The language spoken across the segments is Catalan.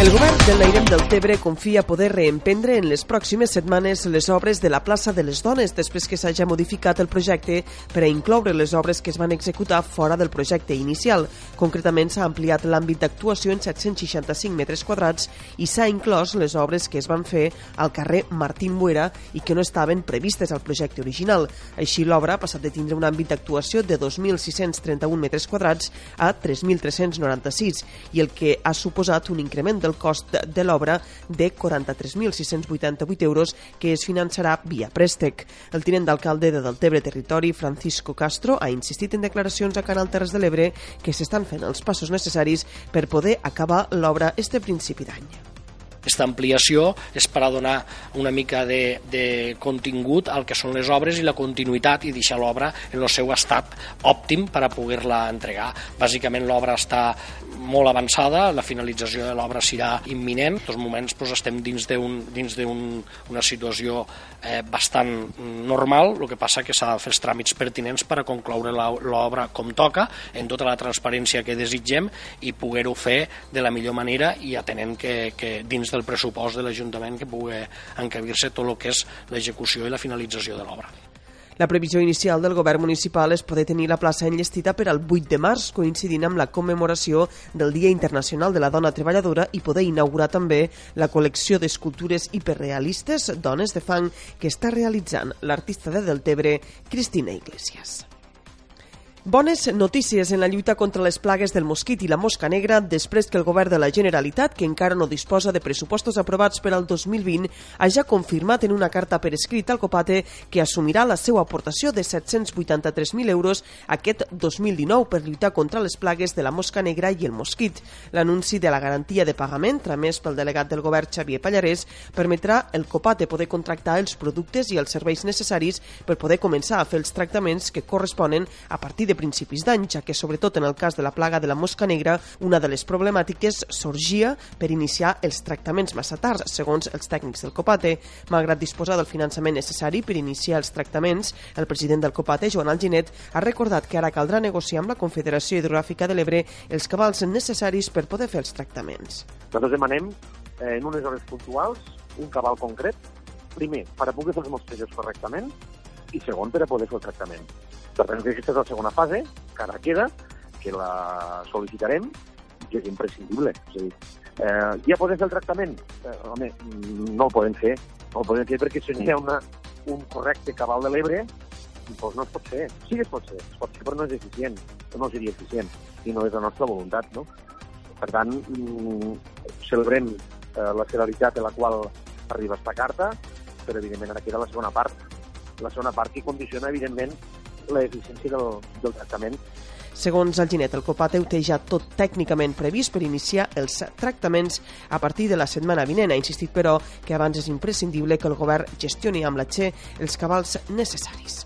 El govern del Nairem del Tebre confia poder reemprendre en les pròximes setmanes les obres de la plaça de les Dones després que s'hagi modificat el projecte per a incloure les obres que es van executar fora del projecte inicial. Concretament s'ha ampliat l'àmbit d'actuació en 765 metres quadrats i s'ha inclòs les obres que es van fer al carrer Martín Buera i que no estaven previstes al projecte original. Així l'obra ha passat de tindre un àmbit d'actuació de 2.631 metres quadrats a 3.396 i el que ha suposat un increment del el cost de l'obra de 43.688 euros que es finançarà via préstec. El tinent d'alcalde de Deltebre Territori, Francisco Castro, ha insistit en declaracions a Canal Terres de l'Ebre que s'estan fent els passos necessaris per poder acabar l'obra este principi d'any. Aquesta ampliació és per a donar una mica de, de contingut al que són les obres i la continuïtat i deixar l'obra en el seu estat òptim per a poder-la entregar. Bàsicament l'obra està molt avançada, la finalització de l'obra serà imminent. En aquests moments doncs, estem dins d'una un, una situació eh, bastant normal, el que passa que s'ha de fer els tràmits pertinents per a concloure l'obra com toca, en tota la transparència que desitgem i poder-ho fer de la millor manera i atenent que, que dins del pressupost de l'Ajuntament que pugui encabir-se tot el que és l'execució i la finalització de l'obra. La previsió inicial del govern municipal és poder tenir la plaça enllestida per al 8 de març, coincidint amb la commemoració del Dia Internacional de la Dona Treballadora i poder inaugurar també la col·lecció d'escultures hiperrealistes Dones de Fang que està realitzant l'artista de Deltebre, Cristina Iglesias. Bones notícies en la lluita contra les plagues del mosquit i la mosca negra després que el govern de la Generalitat, que encara no disposa de pressupostos aprovats per al 2020, hagi confirmat en una carta per escrit al Copate que assumirà la seva aportació de 783.000 euros aquest 2019 per lluitar contra les plagues de la mosca negra i el mosquit. L'anunci de la garantia de pagament, tramès pel delegat del govern Xavier Pallarès, permetrà el Copate poder contractar els productes i els serveis necessaris per poder començar a fer els tractaments que corresponen a partir de principis d'any, ja que sobretot en el cas de la plaga de la mosca negra, una de les problemàtiques sorgia per iniciar els tractaments massa tard, segons els tècnics del Copate. Malgrat disposar del finançament necessari per iniciar els tractaments, el president del Copate, Joan Alginet, ha recordat que ara caldrà negociar amb la Confederació Hidrogràfica de l'Ebre els cabals necessaris per poder fer els tractaments. Nosaltres demanem eh, en unes hores puntuals un cabal concret, primer, per a poder fer els mostrejos correctament, i segon, per a poder fer el tractament. Per tant, aquesta és la segona fase, que ara queda, que la sol·licitarem i és imprescindible. És a dir, eh, ja podem fer el tractament? Eh, home, no el podem fer. No el podem fer perquè si no hi ha una, un correcte cabal de l'Ebre, doncs no es pot fer. Sí que es pot fer, es pot fer, però no és eficient. No seria eficient i no és la nostra voluntat, no? Per tant, mm, celebrem eh, la celeritat en la qual arriba aquesta carta, però evidentment ara queda la segona part. La segona part que condiciona, evidentment, l'eficiència del, del tractament. Segons el Ginet, el Copateu té ja tot tècnicament previst per iniciar els tractaments a partir de la setmana vinent. Ha insistit, però, que abans és imprescindible que el govern gestioni amb la XE els cabals necessaris.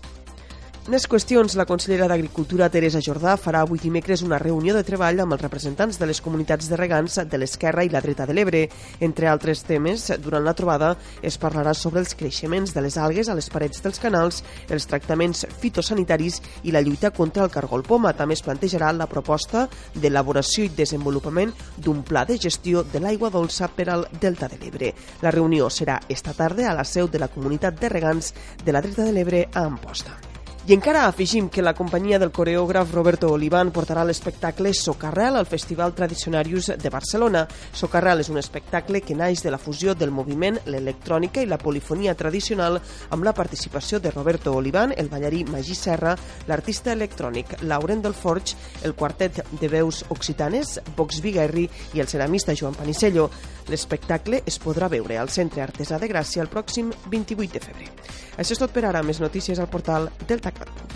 Més qüestions, la consellera d'Agricultura, Teresa Jordà, farà avui dimecres una reunió de treball amb els representants de les comunitats de regants de l'esquerra i la dreta de l'Ebre. Entre altres temes, durant la trobada es parlarà sobre els creixements de les algues a les parets dels canals, els tractaments fitosanitaris i la lluita contra el cargol poma. També es plantejarà la proposta d'elaboració i desenvolupament d'un pla de gestió de l'aigua dolça per al Delta de l'Ebre. La reunió serà esta tarda a la seu de la comunitat de regants de la dreta de l'Ebre a Amposta. I encara afegim que la companyia del coreògraf Roberto Olivan portarà l'espectacle Socarrel al Festival Tradicionarius de Barcelona. Socarrel és un espectacle que naix de la fusió del moviment, l'electrònica i la polifonia tradicional amb la participació de Roberto Olivan, el ballarí Magí Serra, l'artista electrònic Lauren del Forge, el quartet de veus occitanes Vox Viguerri i el ceramista Joan Panicello. L'espectacle es podrà veure al Centre Artesà de Gràcia el pròxim 28 de febrer. Això és tot per ara. Més notícies al portal Delta Bye.